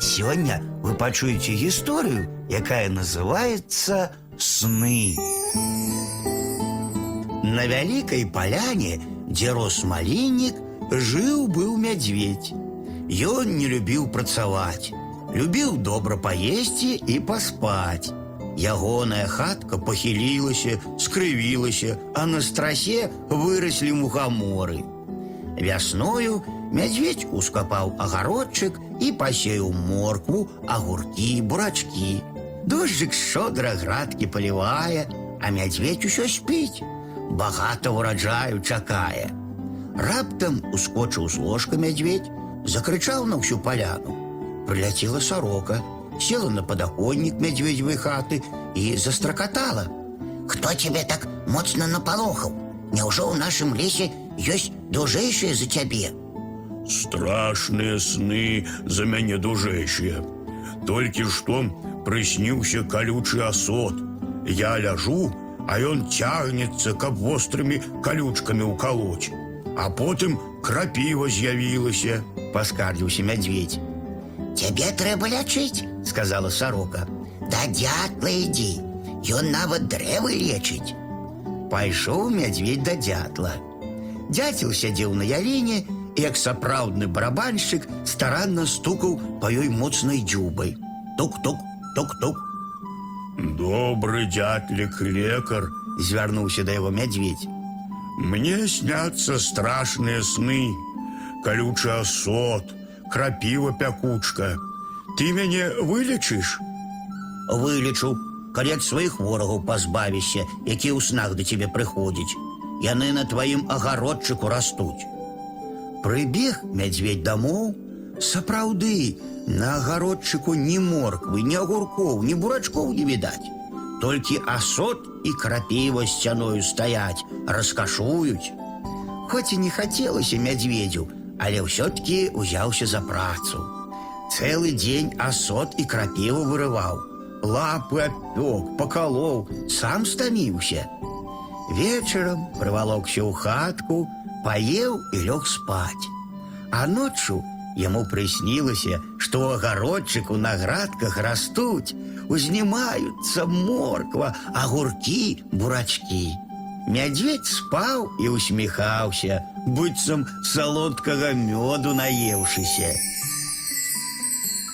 Сегодня вы пачуеце гісторыю, якая называется сны. На вялікай паляне, дзе рос маліннік, жыў быў мядзведь. Ён не любіў працаваць, любіў добра паесці і паспаць. Ягоная хатка пахілілася, скрывілася, а на страсе выраслі мухаморы. Вясною мядзведь ускапаў агародчык і пасеяў моркву, агуркі, бурачкі. Дожджык шчодра градкі палівае, а мядзведь усё спіць. Багата ўраджаю чакае. Раптам ускочыў з ложка мядзведь, закрычаў на ўсю паляну. Прыляцела сорока, села на падаконнік мядзведзевай хаты і застракатала. Хто тебе так моцна напалохаў? Няўжо ў нашым лесе ёсць дужэйшыя за цябе? Страшныя сны за мяне дужэйшыя. Толькі што прысніўся калючы асот. Я ляжу, а ён цягнецца, каб вострымі калючкамі ўкалоць. А потым крапіва з'явілася. Паскардзіўся мядзведь. Цябе трэба лячыць, Сказала сорока. да дятла ідзі. Ён нават дрэвы лечыць. Пайшоў мядзведь да дятла. Дяцел сядзеў на яліне і, як сапраўдны барабаншчык, старанна стукаў па ёй моцнай дзюбай. Тук-тук, тук-тук, Добры дятлік лекар, звярнуўся да яго мядзведь. Мне сняцца страшныя сны, калючы асот, крапіва пякучка. Ты мяне вылечыш? Вылечу, калі ад сваіх ворагаў пазбавішся, які ў снах да цябе прыходзяць. Яны на тваім агародчыку растуць. Прыбег мядзведь дамоў, сапраўды, на агародчыку ні морквы, ні агуркоў, ні бурачкоў не відаць. Толькі асот і крапіва сцяною стаяць, раскашуюць. Хоць і не хацелася мядзведзю, але ўсё-ткі узяўся за працу. Цэлы дзень асот і крапіву вырываў. Лапы апёк, пакалоў, сам стаміўся. Вечарам прывалокся ў хатку, паеў і лёг спаць. А ноччу яму прыснілася, што ў агародчыку на градках растуць, узнімаюцца морква, агуркі, бурачкі. Мядзведь спаў і усміхаўся, быццам салодкага мёду наеўшыся.